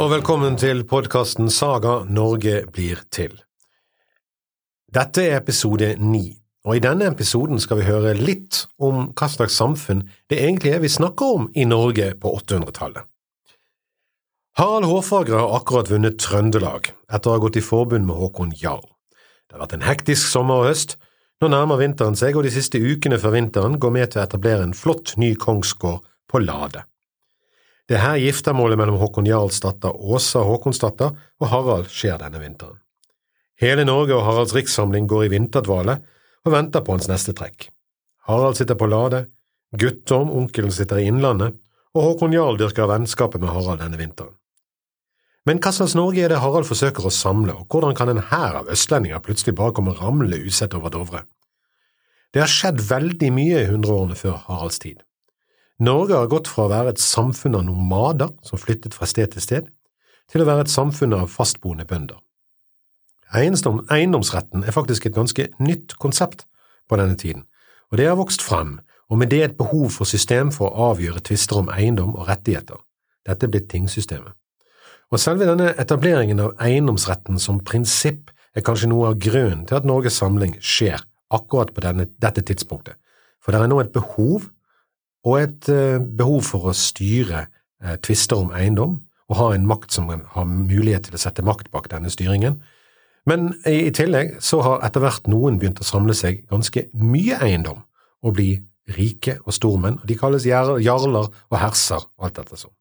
og velkommen til podkasten Saga Norge blir til. Dette er episode ni, og i denne episoden skal vi høre litt om hva slags samfunn det egentlig er vi snakker om i Norge på 800-tallet. Harald Hårfagre har akkurat vunnet Trøndelag, etter å ha gått i forbund med Håkon Jarl. Det har vært en hektisk sommer og høst, nå nærmer vinteren seg, og de siste ukene før vinteren går med til å etablere en flott ny kongsgård på Lade. Det er her giftermålet mellom Håkon Jarls datter Åsa Håkonsdatter og Harald skjer denne vinteren. Hele Norge og Haralds rikssamling går i vinterdvale og venter på hans neste trekk. Harald sitter på Lade, Guttorm, onkelen, sitter i Innlandet, og Håkon Jarl dyrker vennskapet med Harald denne vinteren. Men hva slags Norge er det Harald forsøker å samle, og hvordan kan en hær av østlendinger plutselig bare komme ramlende usett over Dovre? Det har skjedd veldig mye i hundreårene før Haralds tid. Norge har gått fra å være et samfunn av nomader som flyttet fra sted til sted, til å være et samfunn av fastboende bønder. Eiendom, eiendomsretten er faktisk et ganske nytt konsept på denne tiden, og det har vokst frem, og med det et behov for system for å avgjøre tvister om eiendom og rettigheter. Dette er blitt tingsystemet. Og selve denne etableringen av eiendomsretten som prinsipp er kanskje noe av grunnen til at Norges samling skjer akkurat på denne, dette tidspunktet, for det er nå et behov og et eh, behov for å styre eh, tvister om eiendom, og ha en makt som har mulighet til å sette makt bak denne styringen. Men i tillegg så har etter hvert noen begynt å samle seg ganske mye eiendom og bli rike og stormenn, og de kalles jarler og herser alt dette sånn.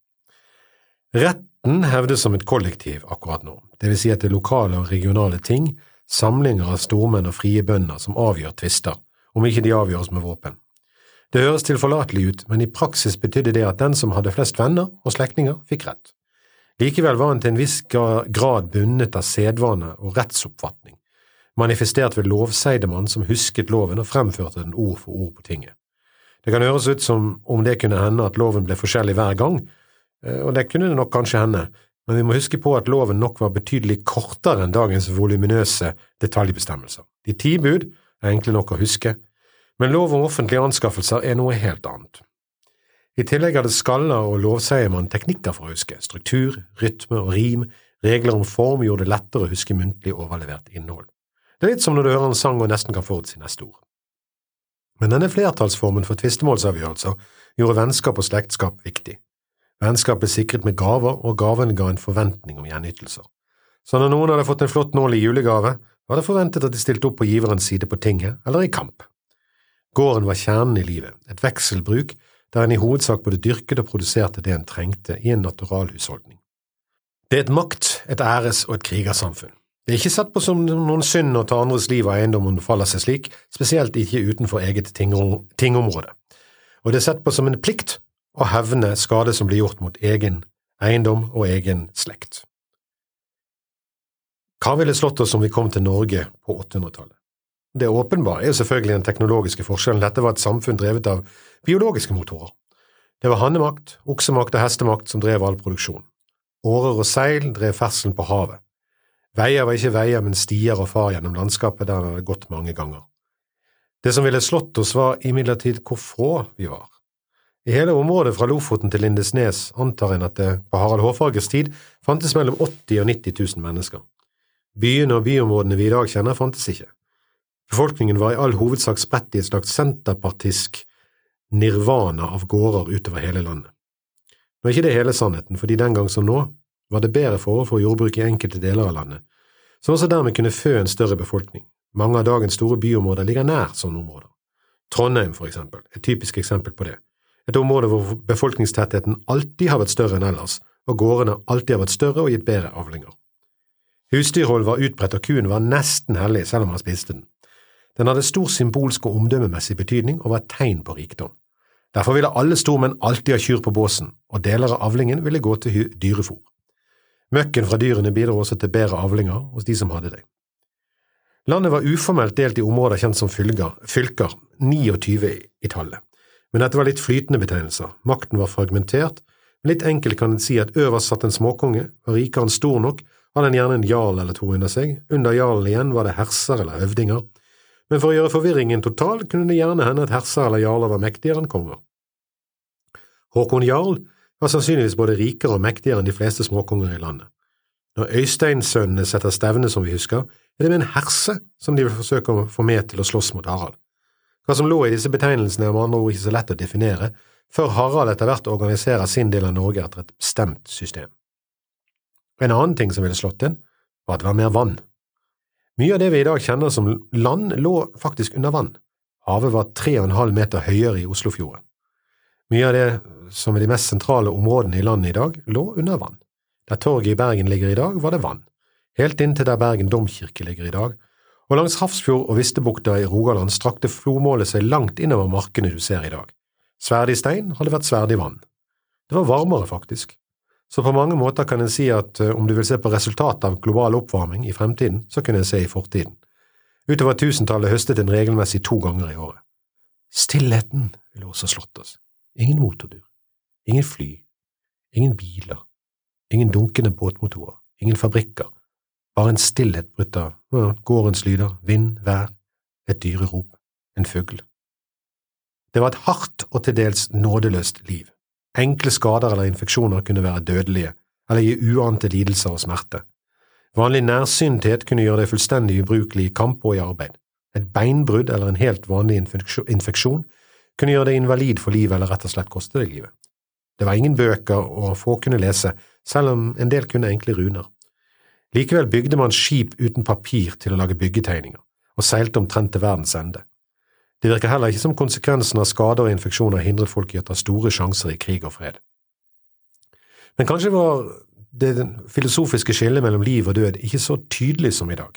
Retten hevdes som et kollektiv akkurat nå, det vil si at det er lokale og regionale ting, samlinger av stormenn og frie bønder som avgjør tvister, om ikke de avgjøres med våpen. Det høres tilforlatelig ut, men i praksis betydde det at den som hadde flest venner og slektninger, fikk rett. Likevel var han til en viss grad bundet av sedvane og rettsoppfatning, manifestert ved lovseidemann som husket loven og fremførte den ord for ord på tinget. Det kan høres ut som om det kunne hende at loven ble forskjellig hver gang, eh, og det kunne det nok kanskje hende, men vi må huske på at loven nok var betydelig kortere enn dagens voluminøse detaljbestemmelser. De ti bud er enkle nok å huske, men lov om offentlige anskaffelser er noe helt annet. I tillegg hadde skaller og lovseier teknikker for å huske, struktur, rytme og rim, regler om form gjorde det lettere å huske muntlig overlevert innhold. Det er litt som når du hører en sang og nesten kan forutsi neste ord. Men denne flertallsformen for tvistemålsavgjørelser gjorde vennskap og slektskap viktig. Vennskap ble sikret med gaver, og gavene ga en forventning om gjenytelser. Så når noen hadde fått en flott nål i julegave, var det forventet at de stilte opp på giverens side på tinget eller i kamp. Gården var kjernen i livet, et vekselbruk der en i hovedsak både dyrket og produserte det en trengte i en naturalhusholdning. Det er et makt-, et æres- og et krigersamfunn. Det er ikke sett på som noen synd å ta andres liv og eiendom om det faller seg slik, spesielt ikke utenfor eget tingområde, og det er sett på som en plikt å hevne skade som blir gjort mot egen eiendom og egen slekt. Hva ville slått oss om vi kom til Norge på 800-tallet? Det åpenbare er selvfølgelig den teknologiske forskjellen. Dette var et samfunn drevet av biologiske motorer. Det var hannemakt, oksemakt og hestemakt som drev all produksjon. Årer og seil drev ferdselen på havet. Veier var ikke veier, men stier og far gjennom landskapet der han hadde gått mange ganger. Det som ville slått oss, var imidlertid hvor få vi var. I hele området fra Lofoten til Lindesnes antar en at det på Harald Hårfagres tid fantes mellom 80 og 90 000 mennesker. Byene og byområdene vi i dag kjenner, fantes ikke. Befolkningen var i all hovedsak spredt i et slags senterpartisk nirvana av gårder utover hele landet. Nå er ikke det hele sannheten, fordi den gang som nå var det bedre forhold for jordbruk i enkelte deler av landet, som også dermed kunne fø en større befolkning. Mange av dagens store byområder ligger nær sånne områder. Trondheim, for eksempel, et typisk eksempel på det. Et område hvor befolkningstettheten alltid har vært større enn ellers, og gårdene alltid har vært større og gitt bedre avlinger. Husdyrhold var utbredt, og kuen var nesten hellig selv om han spiste den. Den hadde stor symbolsk og omdømmemessig betydning og var et tegn på rikdom. Derfor ville alle stormenn alltid ha kyr på båsen, og deler av avlingen ville gå til dyrefòr. Møkken fra dyrene bidro også til bedre avlinger hos de som hadde det. Landet var uformelt delt i områder kjent som fylker, fylker 29 i tallet, men dette var litt flytende betegnelser, makten var fragmentert, men litt enkelt kan en si at øverst satt en småkonge, var rikeren stor nok, hadde en gjerne en jarl eller to under seg, under jarlen igjen var det herser eller høvdinger, men for å gjøre forvirringen total kunne det gjerne hende at herser eller jarler var mektigere enn konger. Håkon Jarl var sannsynligvis både rikere og mektigere enn de fleste småkonger i landet. Når Øysteinsønnene setter stevne, som vi husker, er det med en herse som de vil forsøke å få med til å slåss mot Harald. Hva som lå i disse betegnelsene er med andre ord ikke så lett å definere, før Harald etter hvert organiserer sin del av Norge etter et bestemt system. En annen ting som ville slått inn, var at det var mer vann. Mye av det vi i dag kjenner som land, lå faktisk under vann. Havet var tre og en halv meter høyere i Oslofjorden. Mye av det som er de mest sentrale områdene i landet i dag, lå under vann. Der torget i Bergen ligger i dag, var det vann, helt inntil der Bergen domkirke ligger i dag, og langs Hafrsfjord og Vistebukta i Rogaland strakte flomålet seg langt innover markene du ser i dag. Sverdig stein hadde vært sverdig vann. Det var varmere, faktisk. Så på mange måter kan en si at eh, om du vil se på resultatet av global oppvarming i fremtiden, så kunne en se i fortiden. Utover tusentallet høstet en regelmessig to ganger i året. Stillheten ville også slått oss. Ingen motordur, ingen fly, ingen biler, ingen dunkende båtmotorer, ingen fabrikker, bare en stillhet brutt av gårdens lyder, vind, vær, et dyrerop, en fugl. Det var et hardt og til dels nådeløst liv. Enkle skader eller infeksjoner kunne være dødelige, eller gi uante lidelser og smerte. Vanlig nærsynthet kunne gjøre deg fullstendig ubrukelig i kamp og i arbeid. Et beinbrudd eller en helt vanlig infeksjon kunne gjøre deg invalid for livet eller rett og slett koste deg livet. Det var ingen bøker, og få kunne lese, selv om en del kunne enkle runer. Likevel bygde man skip uten papir til å lage byggetegninger, og seilte omtrent til verdens ende. Det virker heller ikke som konsekvensen av skader og infeksjoner hindret folk i å ta store sjanser i krig og fred. Men kanskje var det filosofiske skillet mellom liv og død ikke så tydelig som i dag.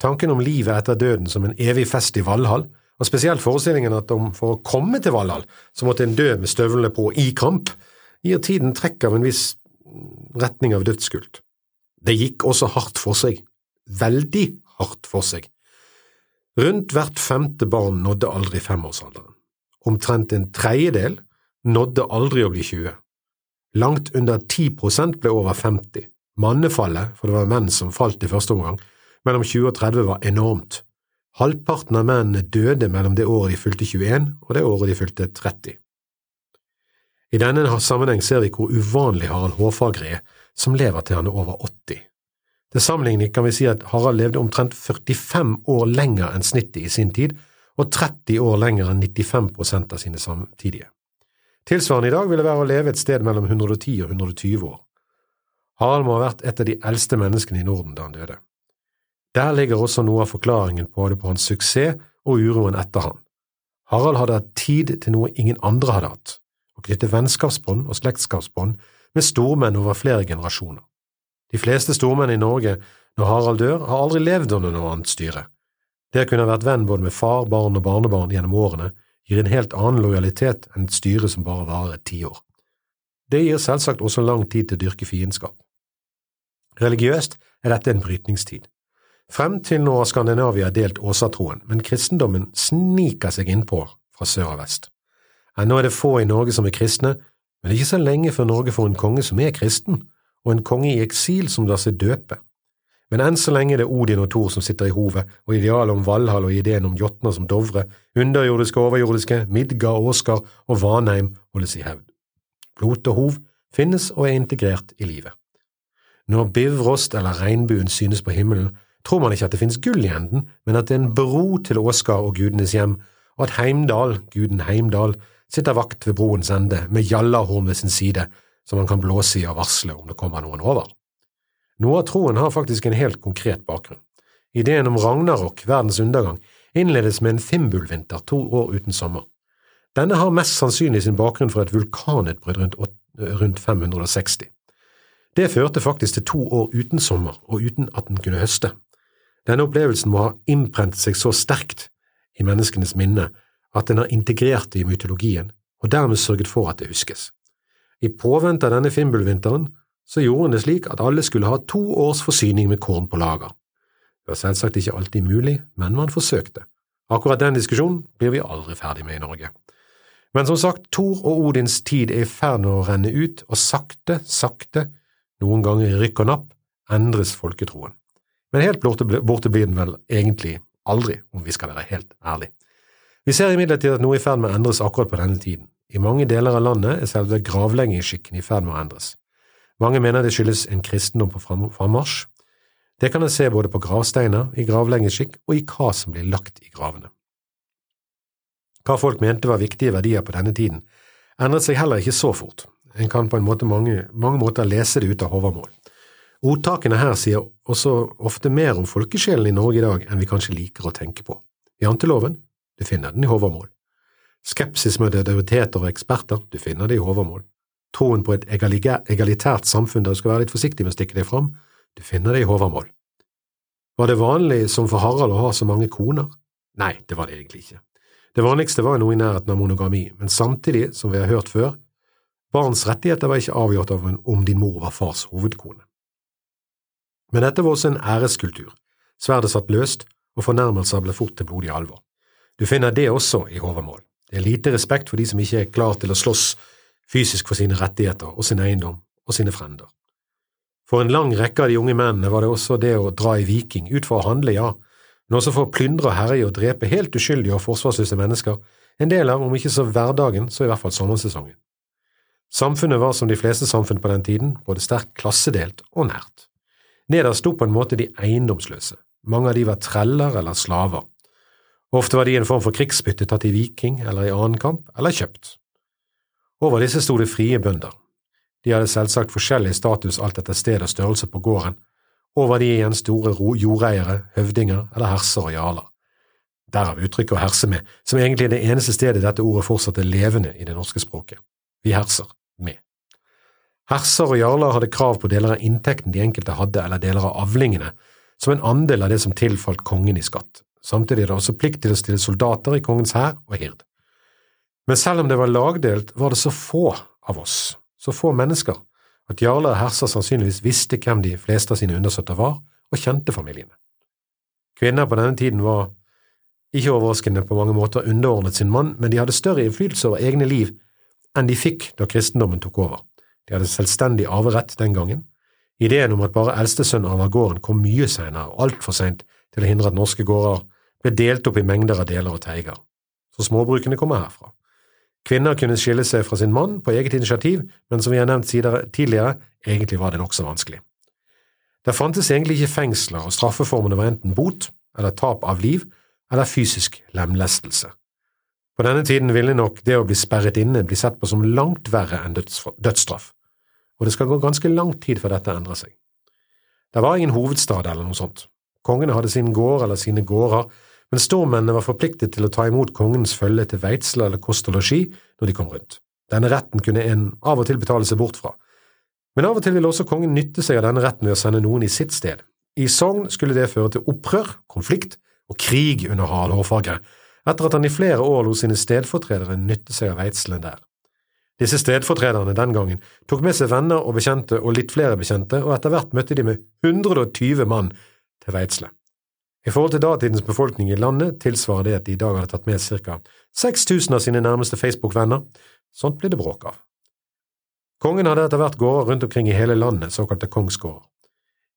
Tanken om livet etter døden som en evig fest i Valhall, og spesielt forestillingen at om for å komme til Valhall så måtte en dø med støvlene på i kamp, gir tiden trekk av en viss retning av dødskult. Det gikk også hardt for seg, veldig hardt for seg, Rundt hvert femte barn nådde aldri femårsalderen. Omtrent en tredjedel nådde aldri å bli 20. Langt under 10 prosent ble over 50. Mannefallet, for det var menn som falt i første omgang, mellom 20 og 30 var enormt. Halvparten av mennene døde mellom det året de fylte 21 og det året de fylte 30. I denne sammenheng ser vi hvor uvanlig Harald Hårfagre er, som lever til han er over 80. Til sammenligning kan vi si at Harald levde omtrent 45 år lenger enn snittet i sin tid, og 30 år lenger enn 95% av sine samtidige. Tilsvarende i dag ville være å leve et sted mellom 110 og 120 år. Harald må ha vært et av de eldste menneskene i Norden da han døde. Der ligger også noe av forklaringen både på hans suksess og uroen etter han. Harald hadde hatt tid til noe ingen andre hadde hatt, å knytte vennskapsbånd og slektskapsbånd med stormenn over flere generasjoner. De fleste stormenn i Norge, når Harald dør, har aldri levd under noe annet styre. Det å kunne ha vært venn både med far, barn og barnebarn gjennom årene gir en helt annen lojalitet enn et styre som bare varer et tiår. Det gir selvsagt også lang tid til å dyrke fiendskap. Religiøst er dette en brytningstid. Frem til nå har Skandinavia delt åsatroen, men kristendommen sniker seg innpå fra sør og vest. Ennå er det få i Norge som er kristne, men det er ikke så lenge før Norge får en konge som er kristen, og en konge i eksil som lar seg døpe. Men enn så lenge det er Odin og Thor som sitter i hovet, og idealet om Valhall og ideen om jotner som Dovre, underjordiske og overjordiske, Midgard, Åsgard og Vanheim holdes i hevd. Blot og hov finnes og er integrert i livet. Når Bivrost eller regnbuen synes på himmelen, tror man ikke at det finnes gull i enden, men at det er en bro til Åsgard og gudenes hjem, og at Heimdal, guden Heimdal, sitter vakt ved broens ende med Jallarhorn ved sin side, som man kan blåse i og varsle om det kommer noen over. Noe av troen har faktisk en helt konkret bakgrunn. Ideen om Ragnarok, verdens undergang, innledes med en Fimbulvinter to år uten sommer. Denne har mest sannsynlig sin bakgrunn fra et vulkanutbrudd rundt, rundt 560. Det førte faktisk til to år uten sommer og uten at den kunne høste. Denne opplevelsen må ha innprentet seg så sterkt i menneskenes minne at den har integrert det i mytologien, og dermed sørget for at det huskes. I påvente av denne fimbulvinteren så gjorde han det slik at alle skulle ha to års forsyning med korn på lager. Det var selvsagt ikke alltid mulig, men man forsøkte. Akkurat den diskusjonen blir vi aldri ferdig med i Norge. Men som sagt, Thor og Odins tid er i ferd med å renne ut, og sakte, sakte, noen ganger i rykk og napp, endres folketroen. Men helt borte, borte blir den vel egentlig aldri, om vi skal være helt ærlige. Vi ser imidlertid at noe er i ferd med å endres akkurat på denne tiden. I mange deler av landet er selve gravleggingsskikken i ferd med å endres. Mange mener det skyldes en kristendom på frammarsj. Det kan en se både på gravsteiner, i gravleggingsskikk og i hva som blir lagt i gravene. Hva folk mente var viktige verdier på denne tiden, endret seg heller ikke så fort. En kan på en måte mange, mange måter lese det ut av Håvamål. Ordtakene her sier også ofte mer om folkesjelen i Norge i dag enn vi kanskje liker å tenke på. Janteloven, du finner den i Håvamål. Skepsis med autoriteter og eksperter, du finner det i Håvamål. Troen på et egalitært samfunn der du skal være litt forsiktig med å stikke deg fram, du finner det i Håvamål. Var det vanlig som for Harald å ha så mange koner? Nei, det var det egentlig ikke. Det vanligste var noe i nærheten av monogami, men samtidig, som vi har hørt før, barns rettigheter var ikke avgjort av om din mor var fars hovedkone. Men dette var også en æreskultur. Sverdet satt løst, og fornærmelser ble fort til blodig alvor. Du finner det også i Håvamål. Det er lite respekt for de som ikke er klar til å slåss fysisk for sine rettigheter og sin eiendom og sine frender. For en lang rekke av de unge mennene var det også det å dra i viking, ut for å handle, ja, men også for å plyndre og herje og drepe helt uskyldige og forsvarsløse mennesker, en del av, om ikke så hverdagen, så i hvert fall sommersesongen. Samfunnet var som de fleste samfunn på den tiden, både sterkt klassedelt og nært. Nederst sto på en måte de eiendomsløse, mange av de var treller eller slaver. Ofte var de en form for krigsbytte tatt i viking eller i annen kamp, eller kjøpt. Over disse sto det frie bønder. De hadde selvsagt forskjellig status alt etter sted og størrelse på gården, over de igjen store jordeiere, høvdinger eller herser og jarler. Derav uttrykket å herse med, som egentlig er det eneste stedet dette ordet fortsatt er levende i det norske språket. Vi herser med. Herser og jarler hadde krav på deler av inntekten de enkelte hadde eller deler av avlingene, som en andel av det som tilfalt kongen i skatt. Samtidig er det også plikt til å stille soldater i kongens hær og hird. Men selv om det var lagdelt, var det så få av oss, så få mennesker, at jarler og herser sannsynligvis visste hvem de fleste av sine undersåtter var, og kjente familiene. Kvinner på denne tiden var ikke overraskende på mange måter underordnet sin mann, men de hadde større innflytelse over egne liv enn de fikk da kristendommen tok over. De hadde selvstendig arverett den gangen. Ideen om at bare eldstesønn arver gården kom mye senere, altfor seint til å hindre at norske gårder ble delt opp i mengder av deler og teiger. Så småbrukene kommer herfra. Kvinner kunne skille seg fra sin mann på eget initiativ, men som vi har nevnt tidligere, egentlig var det nokså vanskelig. Det fantes egentlig ikke fengsler, og straffeformene var enten bot eller tap av liv eller fysisk lemlestelse. På denne tiden ville nok det å bli sperret inne bli sett på som langt verre enn dødsstraff, og det skal gå ganske lang tid før dette endrer seg. Det var ingen hovedstad eller noe sånt. Kongene hadde sin gård eller sine gårder men stormennene var forpliktet til å ta imot kongens følge til Veitsla eller kost og losji når de kom rundt. Denne retten kunne en av og til betale seg bort fra. Men av og til ville også kongen nytte seg av denne retten ved å sende noen i sitt sted. I Sogn skulle det føre til opprør, konflikt og krig under Harald Hårfagre, etter at han i flere år lot sine stedfortredere nytte seg av Veitslen der. Disse stedfortrederne den gangen tok med seg venner og bekjente og litt flere bekjente, og etter hvert møtte de med 120 mann til Veitsle. I forhold til datidens befolkning i landet tilsvarer det at de i dag hadde tatt med ca. 6000 av sine nærmeste Facebook-venner. Sånt blir det bråk av. Kongen hadde etter hvert gårder rundt omkring i hele landet, såkalte kongsgårder.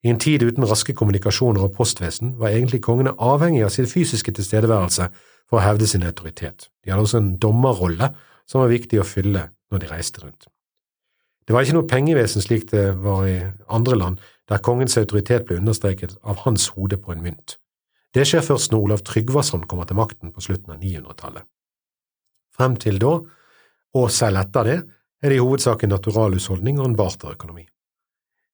I en tid uten raske kommunikasjoner og postvesen var egentlig kongene avhengig av sin fysiske tilstedeværelse for å hevde sin autoritet. De hadde også en dommerrolle som var viktig å fylle når de reiste rundt. Det var ikke noe pengevesen slik det var i andre land, der kongens autoritet ble understreket av hans hode på en mynt. Det skjer først når Olav Tryggvason kommer til makten på slutten av 900-tallet. Frem til da, og selv etter det, er det i hovedsak en naturalhusholdning og en barterøkonomi.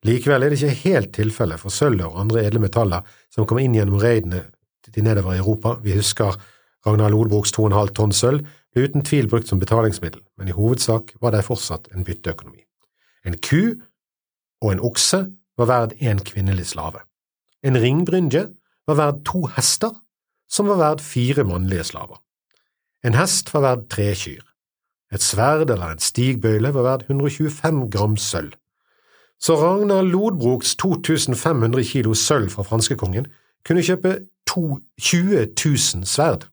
Likevel er det ikke helt tilfelle for sølvet og andre edle metaller som kommer inn gjennom raidene til nedover i Europa. Vi husker Ragnar Lodbroks 2,5 tonn sølv ble uten tvil brukt som betalingsmiddel, men i hovedsak var det fortsatt en bytteøkonomi. En ku og en okse var verd en kvinnelig slave. En ringbrynje var verd to hester, som var verd fire mannlige slaver. En hest var verd tre kyr. Et sverd eller en stigbøyle var verd 125 gram sølv. Så Ragnar Lodbroks 2500 kilo sølv fra franskekongen kunne kjøpe 20 000 sverd.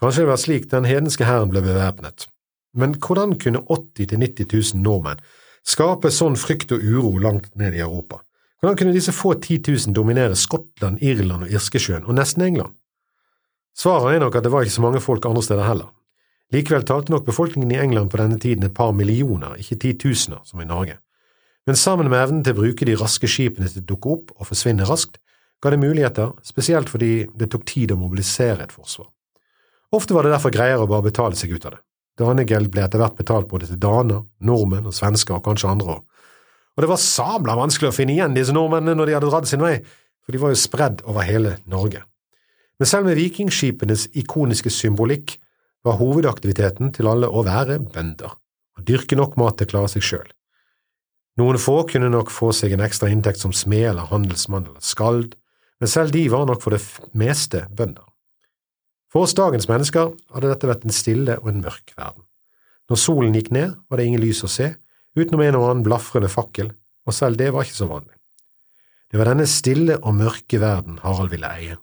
Kanskje det var slik den hedenske hæren ble bevæpnet. Men hvordan kunne 80 000–90 000 nordmenn skape sånn frykt og uro langt ned i Europa? Hvordan kunne disse få 10 000 dominere Skottland, Irland og Irskesjøen, og nesten England? Svaret er nok at det var ikke så mange folk andre steder heller. Likevel talte nok befolkningen i England på denne tiden et par millioner, ikke titusener, som i Norge. Men sammen med evnen til å bruke de raske skipene til å dukke opp og forsvinne raskt, ga det muligheter, spesielt fordi det tok tid å mobilisere et forsvar. Ofte var det derfor greiere å bare betale seg ut av det. Danegeld ble etter hvert betalt både til daner, nordmenn og svensker og kanskje andre òg. Og det var sabla vanskelig å finne igjen disse nordmennene når de hadde dratt sin vei, for de var jo spredd over hele Norge. Men selv med vikingskipenes ikoniske symbolikk var hovedaktiviteten til alle å være bønder, og dyrke nok mat til å klare seg sjøl. Noen få kunne nok få seg en ekstra inntekt som smed eller handelsmann eller skald, men selv de var nok for det meste bønder. For oss dagens mennesker hadde dette vært en stille og en mørk verden. Når solen gikk ned, var det ingen lys å se, utenom en og annen blafrende fakkel, og selv det var ikke så vanlig. Det var denne stille og mørke verden Harald ville eie.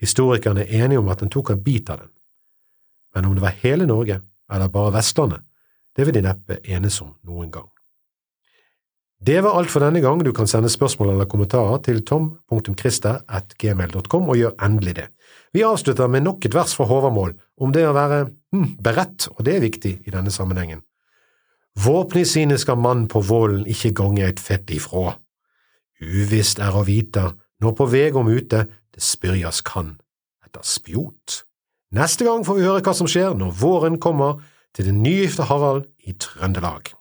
Historikerne er enige om at han tok en bit av den. Men om det var hele Norge, eller bare Vestlandet, det vil de neppe enes om noen gang. Det var alt for denne gang. Du kan sende spørsmål eller kommentarer til tom.christer.gmail.com, og gjør endelig det. Vi avslutter med nok et vers fra Håvamål om det å være hm, beredt, og det er viktig i denne sammenhengen. Våpni sine skal mannen på volden ikke gange et fett ifra. Uvisst er å vite, når på vei om ute, det spyrjas kan, etter spjot. Neste gang får vi høre hva som skjer når våren kommer til den nygifte Harald i Trøndelag.